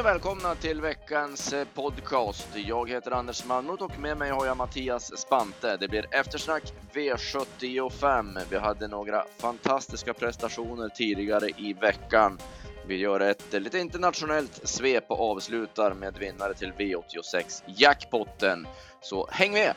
Och välkomna till veckans eh, podcast. Jag heter Anders Malmroth och med mig har jag Mattias Spante. Det blir eftersnack V75. Vi hade några fantastiska prestationer tidigare i veckan. Vi gör ett eh, lite internationellt svep och avslutar med vinnare till V86 Jackpotten. Så häng med!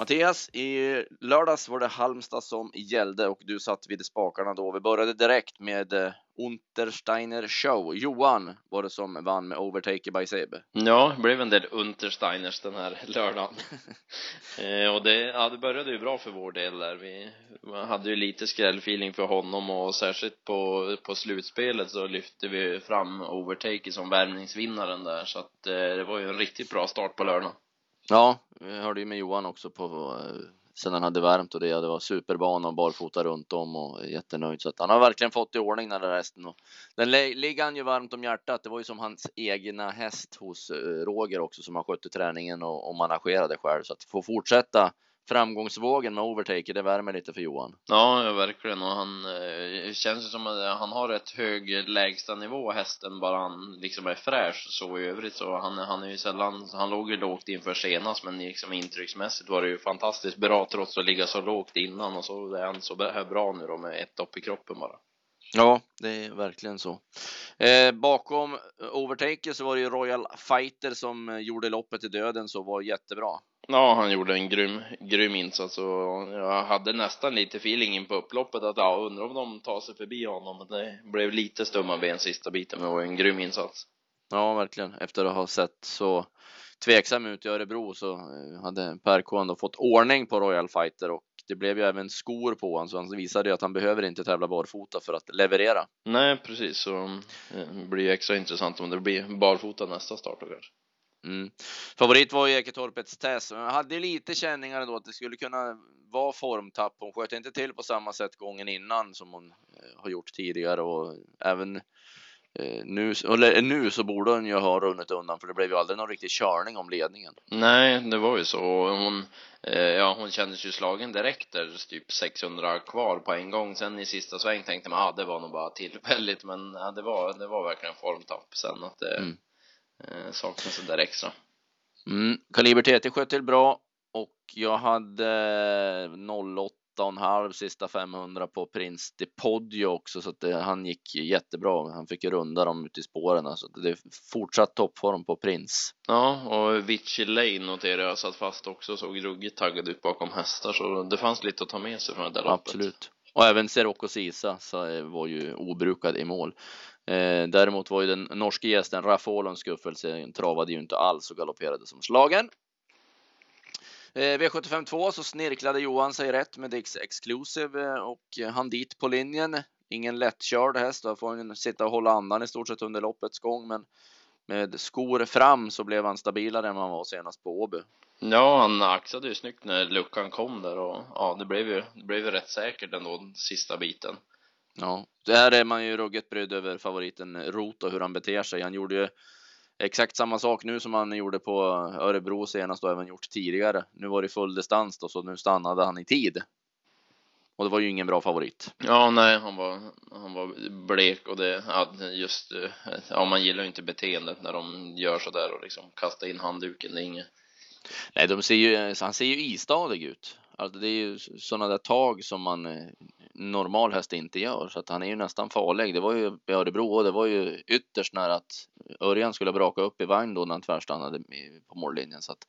Mattias, i lördags var det Halmstad som gällde och du satt vid spakarna då. Vi började direkt med eh, Untersteiner Show. Johan var det som vann med Overtaker by Sebe. Ja, det blev en del Untersteiners den här lördagen. eh, och det, ja, det började ju bra för vår del där. Vi hade ju lite skrällfeeling för honom och särskilt på, på slutspelet så lyfte vi fram Overtaker som värmningsvinnaren där så att eh, det var ju en riktigt bra start på lördagen. Ja, vi hörde ju med Johan också på eh, sen han hade värmt och det. Det var superbana och barfota runt om och jättenöjd så att han har verkligen fått i ordning den där hästen och den ligger han ju varmt om hjärtat. Det var ju som hans egna häst hos eh, Roger också som han skötte träningen och, och managerade själv så att få fortsätta framgångsvågen med overtaker, det värmer lite för Johan. Ja, verkligen. Och han eh, känns som att han har ett hög lägsta nivå hästen, bara han liksom är fräsch så i övrigt så han, han är ju sällan, han låg ju lågt inför senast men liksom intrycksmässigt var det ju fantastiskt bra trots att ligga så lågt innan och så är han så här bra nu då med ett dopp i kroppen bara. Ja, det är verkligen så. Eh, bakom Overtaker så var det ju Royal Fighter som gjorde loppet i döden så var jättebra. Ja, han gjorde en grym, grym insats och jag hade nästan lite feeling in på upploppet att ja, undrar om de tar sig förbi honom. Men det blev lite stumma ben sista biten, men det var en grym insats. Ja, verkligen. Efter att ha sett så tveksam ut i Örebro så eh, hade Per K ändå fått ordning på Royal Fighter och det blev ju även skor på honom så han visade ju att han behöver inte tävla barfota för att leverera. Nej, precis. Så eh, det blir ju extra intressant om det blir barfota nästa start då kanske. Mm. Favorit var ju Eketorpets Tess. Jag hade lite känningar då att det skulle kunna vara formtapp. Hon sköt inte till på samma sätt gången innan som hon eh, har gjort tidigare och även eh, nu, eller nu så borde hon ju ha runnit undan för det blev ju aldrig någon riktig körning om ledningen. Nej, det var ju så. Hon, eh, ja, hon kändes ju slagen direkt där, typ 600 kvar på en gång. Sen i sista sväng tänkte man, ja, ah, det var nog bara tillfälligt, men ja, det var, det var verkligen formtapp sen att det, mm saknas det där extra. Mm. Kaliber TT sköt till bra och jag hade 08 och en halv sista 500 på Prince de Podio också så att det, han gick jättebra. Han fick runda dem ute i spåren så det är fortsatt toppform på Prince. Ja, och Vichy Lane noterade jag satt fast också såg ruggigt taggad ut bakom hästar så det fanns lite att ta med sig från det där loppet. Absolut. Och även Serocco Sisa så eh, var ju obrukad i mål. Eh, däremot var ju den norske gästen Rafolons skuffelse travade ju inte alls och galopperade som slagen. Eh, V75 2 så snirklade Johan sig rätt med Dix Exclusive eh, och han dit på linjen. Ingen lättkörd häst, då får han sitta och hålla andan i stort sett under loppets gång, men med skor fram så blev han stabilare än han var senast på Åby. Ja, han axade ju snyggt när luckan kom där och ja, det blev ju, det blev ju rätt säkert ändå sista biten. Ja, där är man ju ruggigt brydd över favoriten Rot och hur han beter sig. Han gjorde ju exakt samma sak nu som han gjorde på Örebro senast och även gjort tidigare. Nu var det full distans då, så nu stannade han i tid. Och det var ju ingen bra favorit. Ja, nej, han var, han var blek och det, just, ja, man gillar ju inte beteendet när de gör så där och liksom kastar in handduken, det är inget. Nej, de ser ju, eh, han ser ju istadig ut. Alltså det är ju sådana där tag som man eh, normal häst inte gör så att han är ju nästan farlig. Det var ju i Örebro och det var ju ytterst nära att Örjan skulle braka upp i vagn då när han tvärstannade på mållinjen så att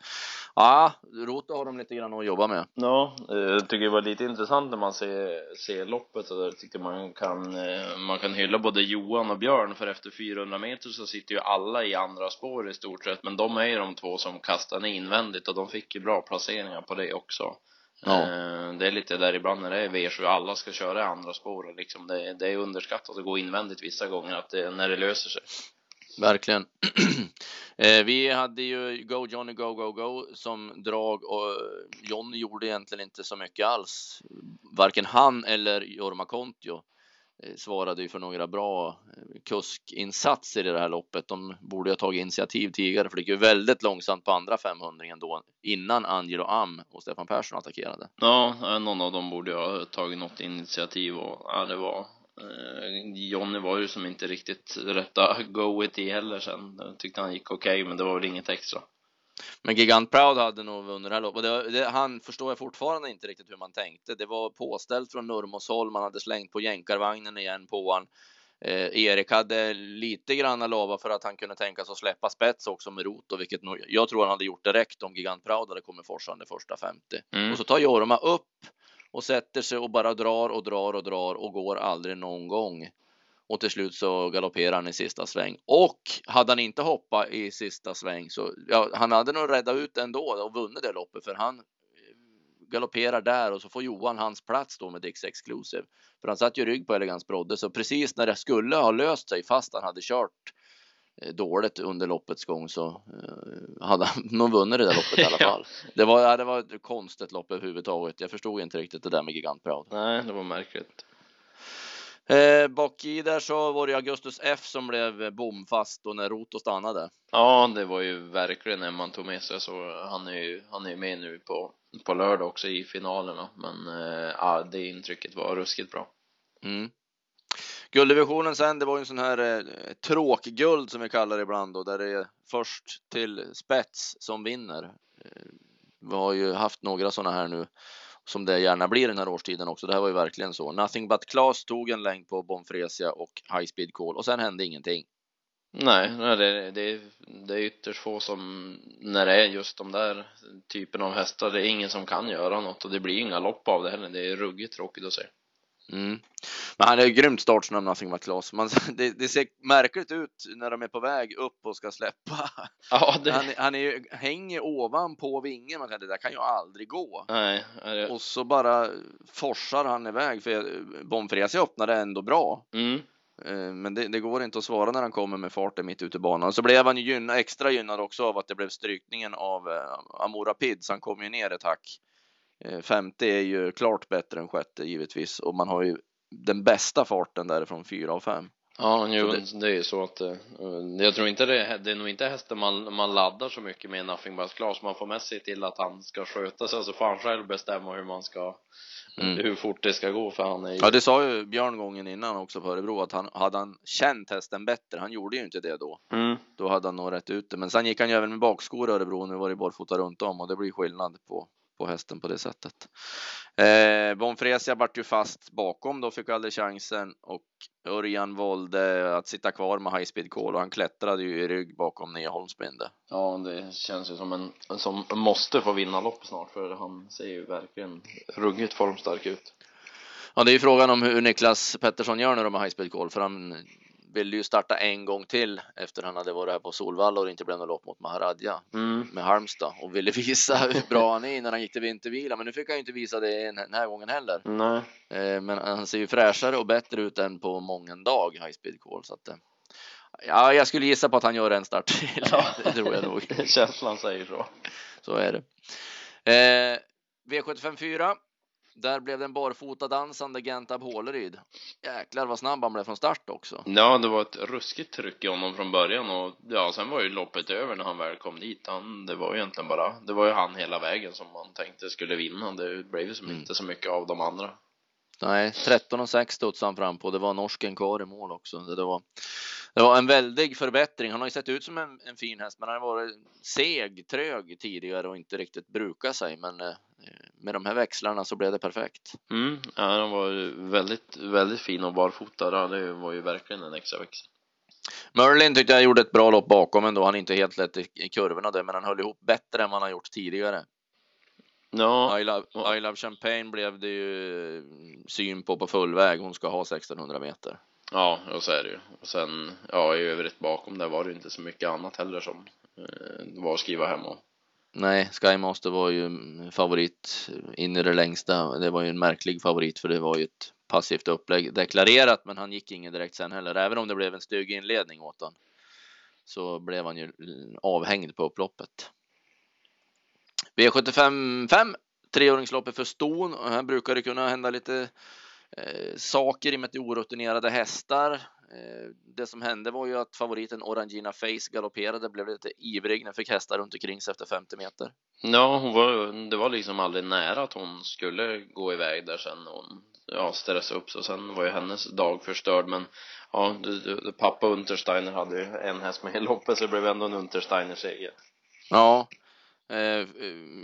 ja, Rota har de lite grann att jobba med. Ja, eh, jag tycker det var lite intressant när man ser, ser loppet så där tycker man kan eh, man kan hylla både Johan och Björn för efter 400 meter så sitter ju alla i andra spår i stort sett men de är ju de två som kastar invändigt och de fick ju bra placeringar på det också. Ja. Eh, det är lite där ibland när det är V7 alla ska köra i andra spår liksom det, det är underskattat att gå invändigt vissa gånger att det, när det löser sig. Verkligen. Eh, vi hade ju Go Johnny Go Go Go som drag och Johnny gjorde egentligen inte så mycket alls. Varken han eller Jorma Kontio. Eh, svarade ju för några bra eh, kuskinsatser i det här loppet. De borde ha tagit initiativ tidigare för det gick ju väldigt långsamt på andra 500 då innan Angelo Am och Stefan Persson attackerade. Ja, eh, någon av dem borde ha tagit något initiativ och ja, det var Jonny var ju som inte riktigt rätta goet i heller sen. Jag tyckte han gick okej, okay, men det var väl inget extra. Men Gigant Proud hade nog vunnit det här loppet. Det, det, han förstår jag fortfarande inte riktigt hur man tänkte. Det var påställt från Nurmoshåll. Man hade slängt på jänkarvagnen igen på han. Eh, Erik hade lite grann lovat för att han kunde tänka sig att släppa spets också med Roto, vilket nog, jag tror han hade gjort direkt om Gigant Proud hade kommit forsande första 50. Mm. Och så tar Jorma upp och sätter sig och bara drar och drar och drar och går aldrig någon gång och till slut så galopperar han i sista sväng. Och hade han inte hoppat i sista sväng så ja, han hade nog räddat ut ändå och vunnit det loppet för han galopperar där och så får Johan hans plats då med Dix Exclusive. För han satt ju rygg på Elegans Brodde så precis när det skulle ha löst sig fast han hade kört eh, dåligt under loppets gång så uh, hade han nog vunnit det där loppet i alla fall. Det var, det var ett konstigt lopp överhuvudtaget. Jag förstod inte riktigt det där med Gigant Proud. Nej, det var märkligt. Eh, bak i där så var det Augustus F som blev bomfast och när Roto stannade. Ja, det var ju verkligen när man tog med sig så han är ju, han är med nu på, på lördag också i finalerna. Men eh, ja, det intrycket var ruskigt bra. Mm. Gulddivisionen sen, det var ju en sån här eh, tråkguld som vi kallar det ibland då, där det är först till spets som vinner. Eh, vi har ju haft några sådana här nu som det gärna blir den här årstiden också. Det här var ju verkligen så. Nothing but Class tog en längd på Bonfresia och High Speed Call och sen hände ingenting. Nej, nej det, det, det är ytterst få som, när det är just de där typen av hästar, det är ingen som kan göra något och det blir inga lopp av det heller. Det är ruggigt tråkigt att se. Mm. Men han är grymt startsnabb, Nothing but Class. Man, det, det, ser märkligt ut när de är på väg upp och ska släppa. Ja, det... Han, han är, hänger ovanpå vingen. Man kan, det där kan ju aldrig gå. Nej, det... Och så bara forsar han iväg. För Bonfresi öppnade ändå bra. Mm. Eh, men det, det, går inte att svara när han kommer med farten mitt ute i banan. Så blev han ju gynna, extra gynnad också av att det blev strykningen av eh, Amora Pid, så han kom ju ner ett hack. Eh, femte är ju klart bättre än sjätte givetvis och man har ju den bästa farten därifrån fyra av fem. Ja, jo, det... det är ju så att uh, jag tror inte det, det är nog inte hästen man, man laddar så mycket med Nothing But Class. Man får mest se till att han ska sköta sig så får han själv bestämma hur man ska mm. hur fort det ska gå för han är ju... Ja, det sa ju Björn gången innan också på Örebro att han hade han känt hästen bättre. Han gjorde ju inte det då. Mm. Då hade han nog rätt ut det. Men sen gick han ju även med bakskor i Örebro. Nu var det barfota runt om och det blir skillnad på på hästen på det sättet. Eh, Bonfresia vart ju fast bakom då, fick aldrig chansen och Örjan valde att sitta kvar med high speed call och han klättrade ju i rygg bakom Nia Holmsbinde. Ja, det känns ju som en som måste få vinna lopp snart för han ser ju verkligen ruggigt formstark ut. Ja, det är ju frågan om hur Niklas Pettersson gör nu med high speed call för han ville ju starta en gång till efter han hade varit här på Solvalla och det inte blev något lopp mot Maharadja mm. med Halmstad och ville visa hur bra han är när han gick till vintervila. Men nu fick han ju inte visa det den här gången heller. Nej. Eh, men han ser ju fräschare och bättre ut än på många dag High Speed Call så att eh, ja, jag skulle gissa på att han gör en start till. Ja. det tror jag nog. Känslan säger så. Så är det. Eh, V75 4 där blev det en barfota dansande Gentab Håleryd. Jäklar vad snabb han blev från start också. Ja, det var ett ruskigt tryck i honom från början och ja, sen var ju loppet över när han väl kom dit. Han, det var ju egentligen bara, det var ju han hela vägen som man tänkte skulle vinna. Det blev ju som mm. inte så mycket av de andra. Nej, 13 och 6 studsade han fram på. Det var norsken kvar i mål också. Det var, det var en väldig förbättring. Han har ju sett ut som en, en fin häst, men han har varit seg, trög tidigare och inte riktigt brukat sig. Men eh, med de här växlarna så blev det perfekt. Mm, ja, han var väldigt, väldigt fin och barfota. Det var ju verkligen en extra växel. Merlin tyckte jag gjorde ett bra lopp bakom ändå. Han är inte helt lätt i kurvorna där, men han höll ihop bättre än vad han har gjort tidigare. Ja. I love, I love Champagne blev det ju syn på på full väg. Hon ska ha 1600 meter. Ja, och så är det ju. Och sen, ja, i övrigt bakom där var det inte så mycket annat heller som eh, var att skriva hem om. Nej, Skymaster var ju favorit in i det längsta. Det var ju en märklig favorit för det var ju ett passivt upplägg deklarerat, men han gick ingen direkt sen heller. Även om det blev en stygg inledning åt han så blev han ju avhängd på upploppet. V75 5 treåringsloppet för ston och här brukar det kunna hända lite eh, saker i och med att det är orutinerade hästar. Eh, det som hände var ju att favoriten Orangina Face galopperade, blev lite ivrig när fick hästar runt omkring sig efter 50 meter. Ja, hon var, det var liksom aldrig nära att hon skulle gå iväg där sen hon ja, stressade upp så sen var ju hennes dag förstörd men ja, du, du, pappa Untersteiner hade ju en häst med i loppet så det blev ändå en Untersteiner-seger. Ja,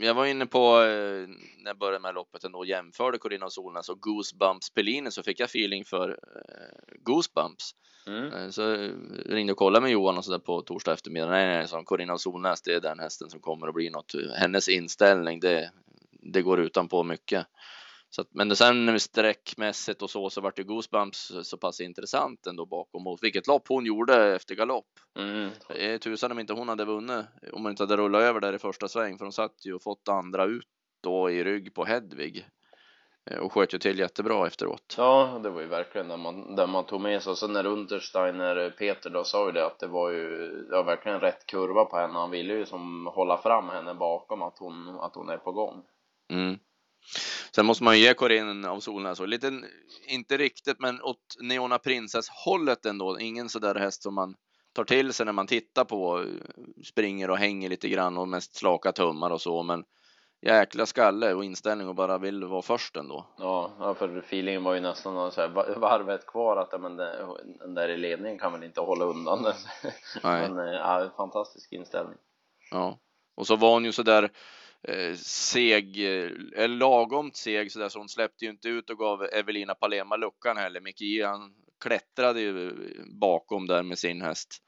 jag var inne på eh, när jag började med loppet ändå och jämförde Corina och Solnäs och Goosebumps Pellini så fick jag feeling för eh, Goosebumps. Mm. Så ringde och kollade med Johan och så där på torsdag eftermiddag. Nej, nej, som Corina och Solnäs, det är den hästen som kommer att bli något. Hennes inställning, det, det går utanpå mycket. Så att, men sen sträckmässigt och så så vart det Goosebumps så pass intressant ändå bakom och vilket lopp hon gjorde efter galopp. Mm. Tusan om inte hon hade vunnit om hon inte hade rullat över där i första sväng för hon satt ju och fått andra ut då i rygg på Hedvig eh, och sköt ju till jättebra efteråt. Ja, det var ju verkligen där man, där man tog med sig och sen när Untersteiner, Peter då sa ju det att det var ju ja, verkligen rätt kurva på henne. Han ville ju som hålla fram henne bakom att hon, att hon är på gång. Mm. Sen måste man ju ge Corinne av Solnäs och lite, inte riktigt, men åt Neona Princess hållet ändå. Ingen sådär häst som man tar till sig när man tittar på, springer och hänger lite grann och mest slaka tummar och så, men jäkla skalle och inställning och bara vill vara först ändå. Ja, för feelingen var ju nästan så här varvet kvar att men den där i ledningen kan väl inte hålla undan den. Nej. Men ja, fantastisk inställning. Ja, och så var hon ju så där eh, seg, eller lagom seg sådär så hon släppte ju inte ut och gav Evelina Palema luckan heller. Micke han klättrade ju bakom där med sin häst.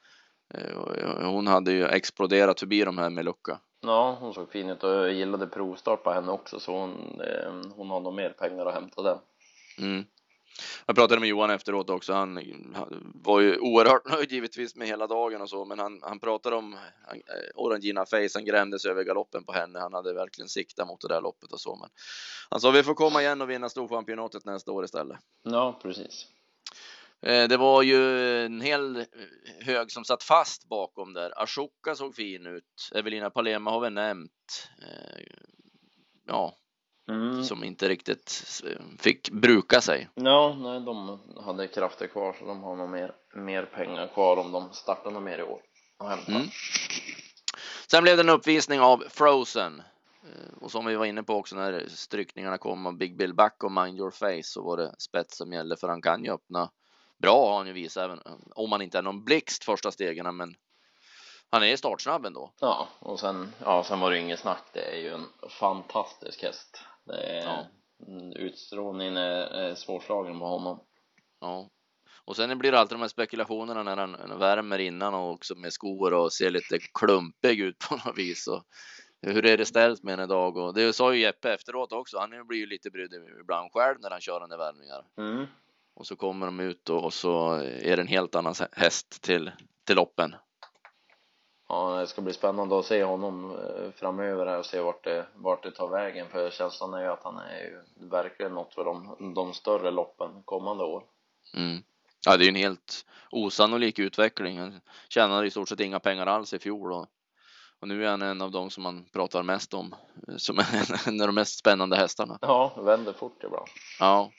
Eh, hon hade ju exploderat förbi de här med lucka. Ja, hon såg fin ut och jag gillade provstart på henne också så hon, eh, hon har nog mer pengar att hämta den. Mm. Jag pratade med Johan efteråt också. Han, han, var ju oerhört nöjd givetvis med hela dagen och så, men han, han pratade om han, eh, Orangina Face. Han grämdes över galoppen på henne. Han hade verkligen siktat mot det där loppet och så, men han sa vi får komma igen och vinna storchampionatet nästa år istället. Ja, precis. Eh, det var ju en hel hög som satt fast bakom där. Ashoka såg fin ut. Evelina Palema har vi nämnt. Eh, ja, mm. som inte riktigt fick bruka sig. Ja, nej, de hade krafter kvar så de har nog mer, mer pengar kvar om de startar något mer i år och hämta. Mm. Sen blev det en uppvisning av Frozen eh, och som vi var inne på också när strykningarna kom av Big Bill Back och Mind Your Face så var det spets som gällde för han kan ju öppna bra har han ju visat även om han inte är någon blixt första stegen men han är startsnabb ändå. Ja, och sen, ja, sen var det inget snack. Det är ju en fantastisk häst. Det är, ja. Utstrålningen är, är svårslagen på honom. Ja. Och sen blir det alltid de här spekulationerna när han värmer innan och också med skor och ser lite klumpig ut på något vis. Och hur är det ställt med en idag? Och det sa ju Jeppe efteråt också. Han blir ju lite brydd ibland själv när han kör under värmningar. Mm. Och så kommer de ut och, och så är det en helt annan häst till, till loppen. Ja, det ska bli spännande att se honom eh, framöver här och se vart det, vart det tar vägen för känslan är ju att han är ju verkligen något för de, de större loppen kommande år. Mm. Ja, det är ju en helt osannolik utveckling. Han tjänade i stort sett inga pengar alls i fjol och, och nu är han en av de som man pratar mest om som en av de mest spännande hästarna. Ja, vänder fort ibland. Ja,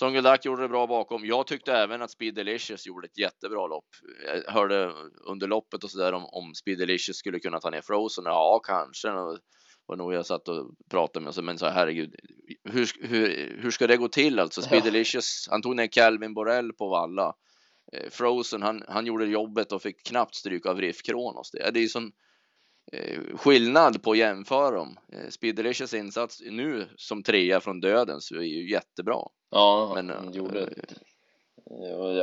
Songeldak gjorde det bra bakom. Jag tyckte även att Speed Delicious gjorde ett jättebra lopp. Jag hörde under loppet och så där om, om Speed Delicious skulle kunna ta ner Frozen. Ja, kanske. Var nog jag satt och pratade med så, men så herregud, hur, hur, hur ska det gå till alltså? Speed ja. Han tog ner Calvin Borrell på valla. Eh, Frozen, han, han gjorde jobbet och fick knappt stryk av Riff Kronos. Det, det är ju sån eh, skillnad på att jämföra dem. Eh, Speed Delicious insats nu som trea från döden så är ju jättebra. Ja, men, han gjorde ett...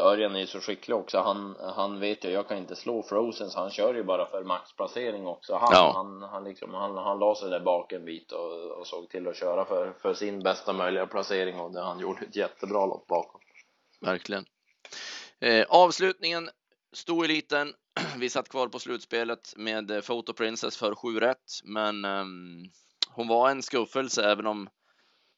Örjan är ju så skicklig också. Han, han vet ju, jag kan inte slå Frozen så han kör ju bara för maxplacering också. Han, ja. han, han, liksom, han, han la sig där bak en bit och, och såg till att köra för, för sin bästa möjliga placering och det, han gjorde ett jättebra lopp bakom. Verkligen. Eh, avslutningen, stoeliten. Vi satt kvar på slutspelet med Photo Princess för 7 rätt, men eh, hon var en skuffelse även om eh,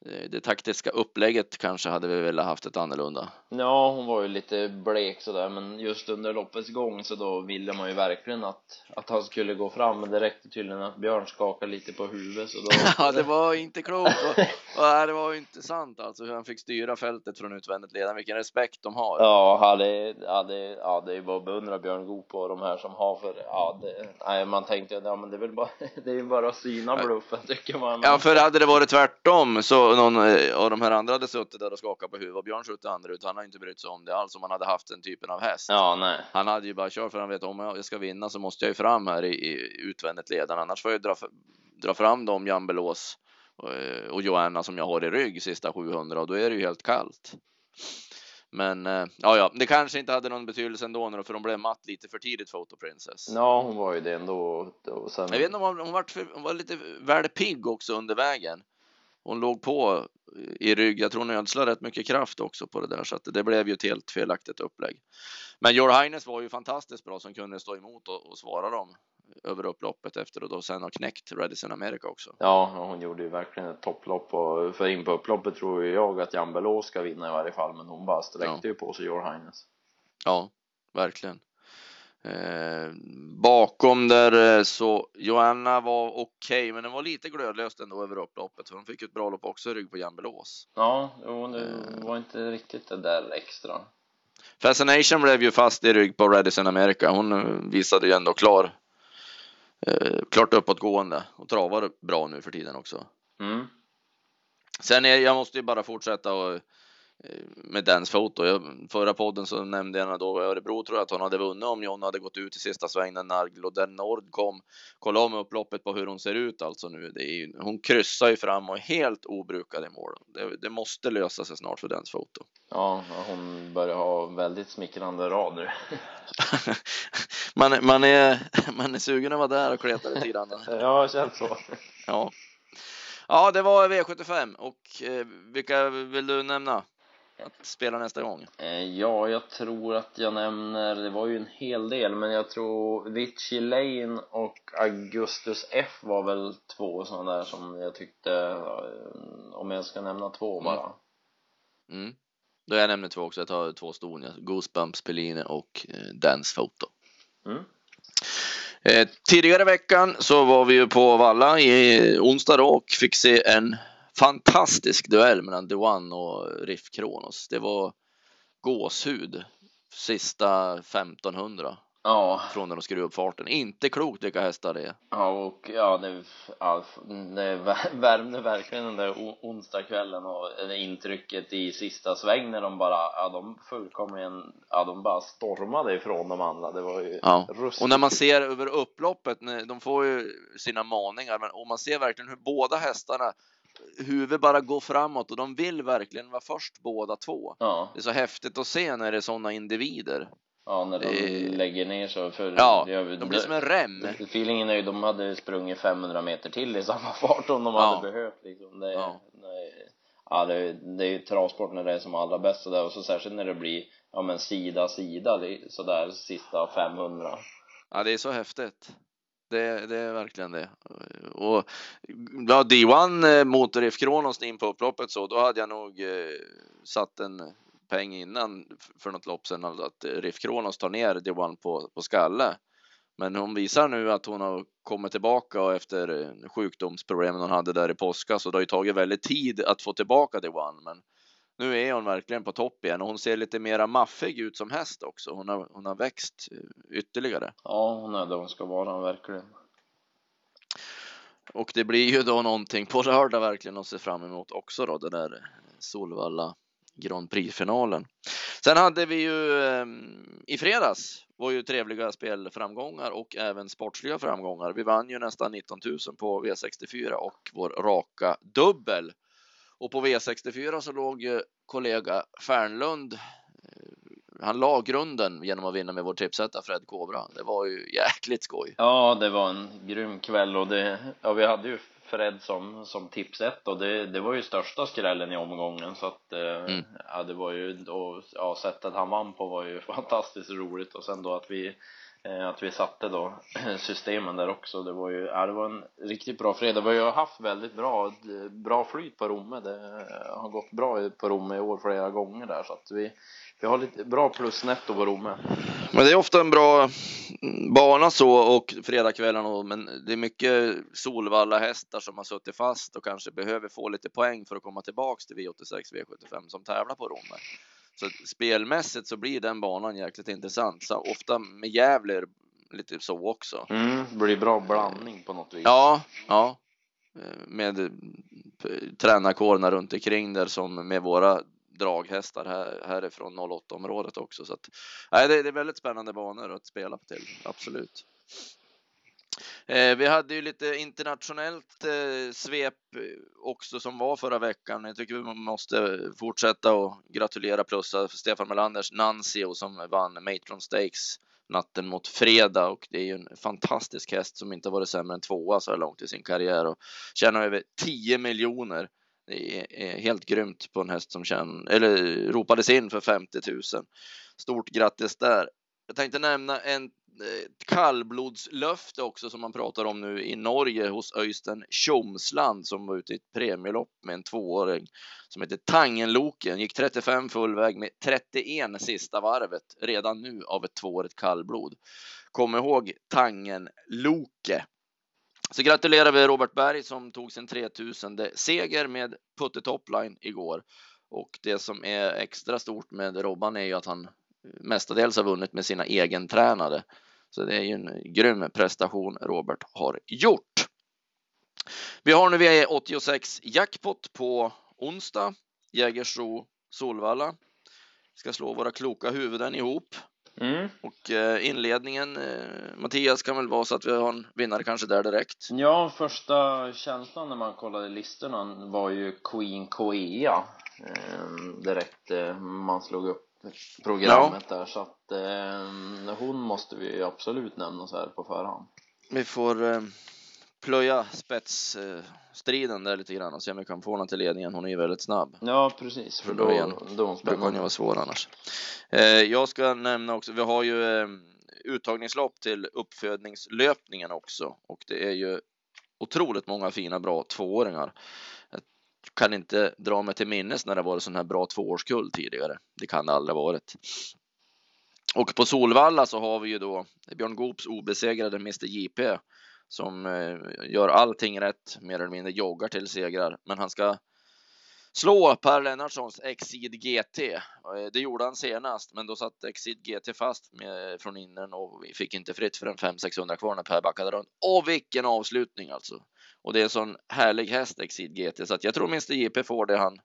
det taktiska upplägget kanske hade vi velat haft ett annorlunda. Ja, hon var ju lite blek sådär, men just under loppets gång så då ville man ju verkligen att, att han skulle gå fram, men det räckte tydligen att Björn skakade lite på huvudet så då... Ja, det var inte klokt och, och det var ju inte sant alltså hur han fick styra fältet från utvändigt ledaren, vilken respekt de har. Ja, hade, hade, ja, det är bara att beundra Björn Goop på de här som har för, ja, det, nej, man tänkte, ja men det är väl bara, det är ju bara att syna bluffen tycker man. Ja, för hade det varit tvärtom så någon eh, av de här andra hade suttit där och skakat på huvudet och Björn skjutit andra ut, han har inte brytt sig om det alls om han hade haft den typen av häst. Ja, nej. Han hade ju bara kört för han vet om jag ska vinna så måste jag ju fram här i, i utvändigt ledaren annars får jag ju dra, dra fram dem Jan Belås och, eh, och Joanna som jag har i rygg sista 700 och då är det ju helt kallt. Men eh, ja, ja, det kanske inte hade någon betydelse ändå för de blev matt lite för tidigt Photo Princess. Ja, hon var ju det ändå och sen... Jag vet inte om hon, hon, var, hon var lite väl pigg också under vägen. Hon låg på i rygg. Jag tror hon ödslade rätt mycket kraft också på det där så att det blev ju ett helt felaktigt upplägg. Men Your Highness var ju fantastiskt bra som kunde stå emot och, och svara dem över upploppet efter och då sen har knäckt Redison America också. Ja, hon gjorde ju verkligen ett topplopp och för in på upploppet tror jag att Jan Belå ska vinna i varje fall, men hon bara sträckte ja. ju på sig Your Highness. Ja, verkligen. Eh, bakom där eh, så Joanna var okej, okay, men den var lite glödlöst ändå över upploppet för hon fick ett bra lopp också i rygg på Jan Belås. Ja, jo, det eh. var inte riktigt det där extra. Fascination blev ju fast i rygg på Redison America. Hon visade ju ändå klar eh, klart uppåtgående och travar bra nu för tiden också. Mm. Sen är, jag måste ju bara fortsätta och med Dans foto. Jag, förra podden så nämnde jag då Örebro tror jag att hon hade vunnit om John hade gått ut i sista svängen när Gloden Nord kom. Kolla om upploppet på hur hon ser ut alltså nu. Är, hon kryssar ju fram och är helt obrukad i mål. Det, det måste lösa sig snart för Dans foto. Ja, hon börjar ha väldigt smickrande rader. man, man, är, man är sugen att vara där och kleta lite grann. ja, det känns så. Ja. Ja, det var V75 och eh, vilka vill du nämna? Att spela nästa gång? Eh, ja, jag tror att jag nämner, det var ju en hel del, men jag tror Vichy Lane och Augustus F var väl två sådana där som jag tyckte, eh, om jag ska nämna två bara. Mm. mm. Då jag nämner två också, jag tar två ston, Goosebumps Pelline och eh, Dance Photo. Mm. Eh, tidigare veckan så var vi ju på Valla i onsdag och fick se en fantastisk duell mellan One och Riff Kronos. Det var gåshud sista 1500. Ja. Från när de skrev upp farten. Inte klokt vilka hästar det är. Ja, och ja, det, ja, det värmde verkligen den där onsdagskvällen och det intrycket i sista sväng när de bara, ja, de fullkomligen, ja, de bara stormade ifrån de andra. Det var ju ja. Ruskigt. Och när man ser över upploppet, de får ju sina maningar, men och man ser verkligen hur båda hästarna huvudet bara går framåt och de vill verkligen vara först båda två. Ja. Det är så häftigt att se när det är sådana individer. Ja, när de lägger ner så. För ja, det, de blir som en rem. Feelingen är ju, de hade sprungit 500 meter till i samma fart om de ja. hade behövt liksom. Det, ja. Det, ja, det, det är ju travsport när det är som allra bäst sådär och så särskilt när det blir, ja men sida, sida sådär sista 500. Ja, det är så häftigt. Det, det, är verkligen det. Och ja, D1 mot Rif Kronos in på upploppet så, då hade jag nog eh, satt en peng innan för något lopp sedan alltså att eh, Rif Kronos tar ner D1 på, på skalle. Men hon visar nu att hon har kommit tillbaka och efter eh, sjukdomsproblemen hon hade där i påska så det har ju tagit väldigt tid att få tillbaka D1. Men nu är hon verkligen på topp igen och hon ser lite mera maffig ut som häst också. Hon har, hon har växt ytterligare. Ja, hon är det hon ska vara verkligen. Och det blir ju då någonting på lördag verkligen att se fram emot också då, det där Solvalla Grand Prix-finalen. Sen hade vi ju eh, i fredags var ju trevliga spelframgångar och även sportsliga framgångar. Vi vann ju nästan 19 000 på V64 och vår raka dubbel och på V64 så låg kollega Fernlund. Eh, han la grunden genom att vinna med vår tipsetta Fred Kobra. Det var ju jäkligt skoj. Ja, det var en grym kväll och det, ja, vi hade ju Fred som, som tipset och det, det var ju största skrällen i omgången så att eh, mm. ja, det var ju då, ja, sättet han vann på var ju fantastiskt roligt och sen då att vi Eh, Eh, att vi satte då systemen där också. Det var ju, ja, det var en riktigt bra fredag. Vi har haft väldigt bra, bra flyt på Romme. Det eh, har gått bra på Romme i år flera gånger där så att vi, vi har lite bra plusnetto på Romme. Men det är ofta en bra bana så och fredagskvällarna men det är mycket Solvalla hästar som har suttit fast och kanske behöver få lite poäng för att komma tillbaks till V86 V75 som tävlar på Romme. Så spelmässigt så blir den banan jäkligt intressant. Så ofta med Gävle lite så också. Mm, det blir bra blandning på något vis. Ja, ja. Med tränarkårerna runt omkring där som med våra draghästar här, härifrån 08 området också. Så att, nej, det, det är väldigt spännande banor att spela till, absolut. Eh, vi hade ju lite internationellt eh, svep också som var förra veckan. Jag tycker vi måste fortsätta och gratulera plussa Stefan Melanders Nancio som vann Matron Stakes natten mot fredag och det är ju en fantastisk häst som inte varit sämre än tvåa så här långt i sin karriär och tjänar över 10 miljoner. Det är helt grymt på en häst som känner, eller ropades in för 50 000. Stort grattis där. Jag tänkte nämna en Eh, kallblodslöfte också som man pratar om nu i Norge hos Öystein Tjomsland som var ute i ett premielopp med en tvååring som heter Tangenloken. Gick 35 full väg med 31 sista varvet redan nu av ett tvåårigt kallblod. Kom ihåg Tangenloke. Så gratulerar vi Robert Berg som tog sin 3000 seger med Putte Topline igår. Och det som är extra stort med Robban är ju att han mestadels har vunnit med sina egentränade. Så det är ju en grym prestation Robert har gjort. Vi har nu V86 jackpot på onsdag. Jägersro Solvalla. Ska slå våra kloka huvuden ihop. Mm. Och eh, inledningen, eh, Mattias, kan väl vara så att vi har en vinnare kanske där direkt? Ja, första känslan när man kollade listorna var ju Queen Koea eh, direkt man slog upp programmet där så att eh, hon måste vi absolut nämna så här på förhand. Vi får eh, plöja spetsstriden där lite grann och se om vi kan få henne till ledningen. Hon är ju väldigt snabb. Ja, precis. För då, då, då är hon spännande. ju vara svår annars. Eh, jag ska nämna också, vi har ju eh, uttagningslopp till uppfödningslöpningen också och det är ju otroligt många fina bra tvååringar kan inte dra mig till minnes när det varit sån här bra tvåårskull tidigare. Det kan det aldrig ha varit. Och på Solvalla så har vi ju då Björn Goops obesegrade Mr JP som eh, gör allting rätt, mer eller mindre joggar till segrar. Men han ska slå Per Lennartssons Exid GT. Eh, det gjorde han senast, men då satt Exid GT fast med, från innern och vi fick inte fritt för en 500-600 kvar när Per backade runt. Och vilken avslutning alltså! Och det är en sån härlig häst Exit GT så att jag tror Mr JP får det han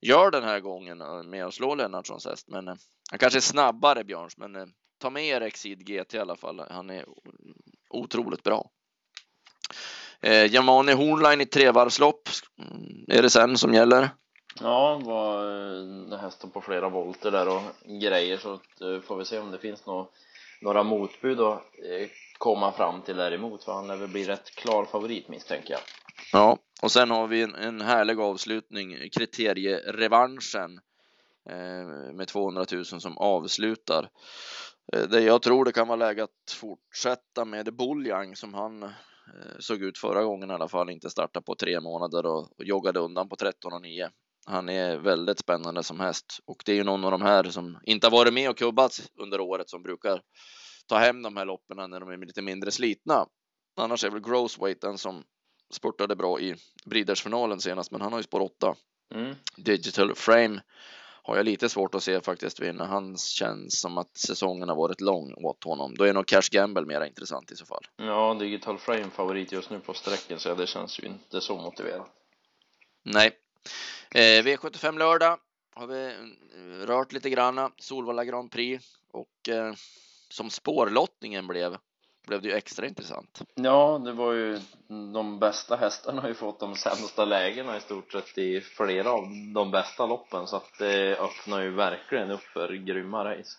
gör den här gången eh, med att slå Lennartssons häst. Men eh, han kanske är snabbare Björns, men eh, ta med er Exit GT i alla fall. Han är otroligt bra. Eh, Jamani Hornline i trevarvslopp mm, är det sen som gäller. Ja, var eh, står på flera volter där och grejer så att, eh, får vi se om det finns några, några motbud att komma fram till däremot för han lär väl bli rätt klar favorit misstänker jag. Ja, och sen har vi en, en härlig avslutning, kriterierevanschen eh, med 200 000 som avslutar. Eh, det jag tror det kan vara läge att fortsätta med Buljang som han eh, såg ut förra gången i alla fall, inte starta på tre månader och, och joggade undan på 13 och 9. Han är väldigt spännande som häst och det är ju någon av de här som inte har varit med och kubbats under året som brukar ta hem de här loppen när de är lite mindre slitna. Annars är väl Grossweight den som spurtade bra i Breeders-finalen senast, men han har ju spår 8. Mm. Digital Frame har jag lite svårt att se faktiskt vinna. Han känns som att säsongen har varit lång åt honom. Då är nog Cash Gamble mer intressant i så fall. Ja, Digital Frame favorit just nu på sträcken så det känns ju inte så motiverat. Nej. Eh, V75 lördag har vi eh, rört lite granna. Solvalla Grand Prix och eh, som spårlottningen blev blev det ju extra intressant. Ja, det var ju de bästa hästarna har ju fått de sämsta lägena i stort sett i flera av de bästa loppen så att det öppnar ju verkligen upp för grymma race.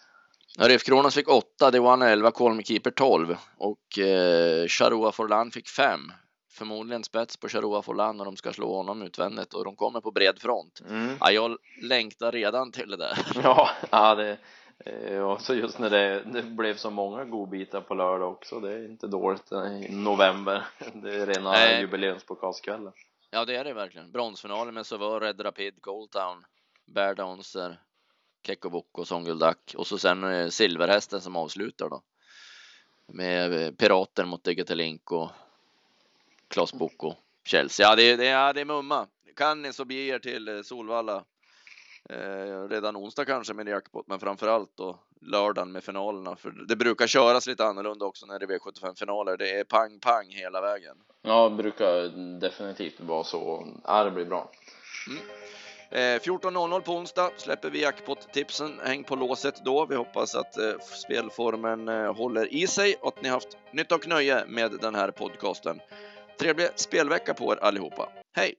Ja, Ref Kronos fick 8, Dewan 11, Kolmkeeper 12 och eh, Charoa Forlan fick 5. Förmodligen spets på Charoa Forlan och de ska slå honom utvändigt och de kommer på bred front. Mm. Ja, jag längtar redan till det där. Ja, ja det, och så just när det, det blev så många godbitar på lördag också, det är inte dåligt i november. Det är rena Nej. jubileumspokalskvällen. Ja, det är det verkligen. Bronsfinalen med Sauveur, Red Rapid, Coldtown, Bear Dancer, Kekkovuko, Songuldak och så sen eh, Silverhästen som avslutar då. Med eh, Pirater mot Digitalinko, Klas Boko, Chelsea. Ja, det, är- det, ja, det är mumma. Kan ni så bege er till eh, Solvalla eh, redan onsdag kanske med jackpot, men framför allt då lördagen med finalerna. För det brukar köras lite annorlunda också när det är V75-finaler. Det är pang-pang hela vägen. Ja, det brukar definitivt vara så. Ja, det blir bra. Eh, 14.00 på onsdag släpper vi jackpot-tipsen. Häng på låset då. Vi hoppas att eh, spelformen eh, håller i sig och att ni haft nytta och nöje med den här podcasten. Trevlig spelvecka på er allihopa. Hej!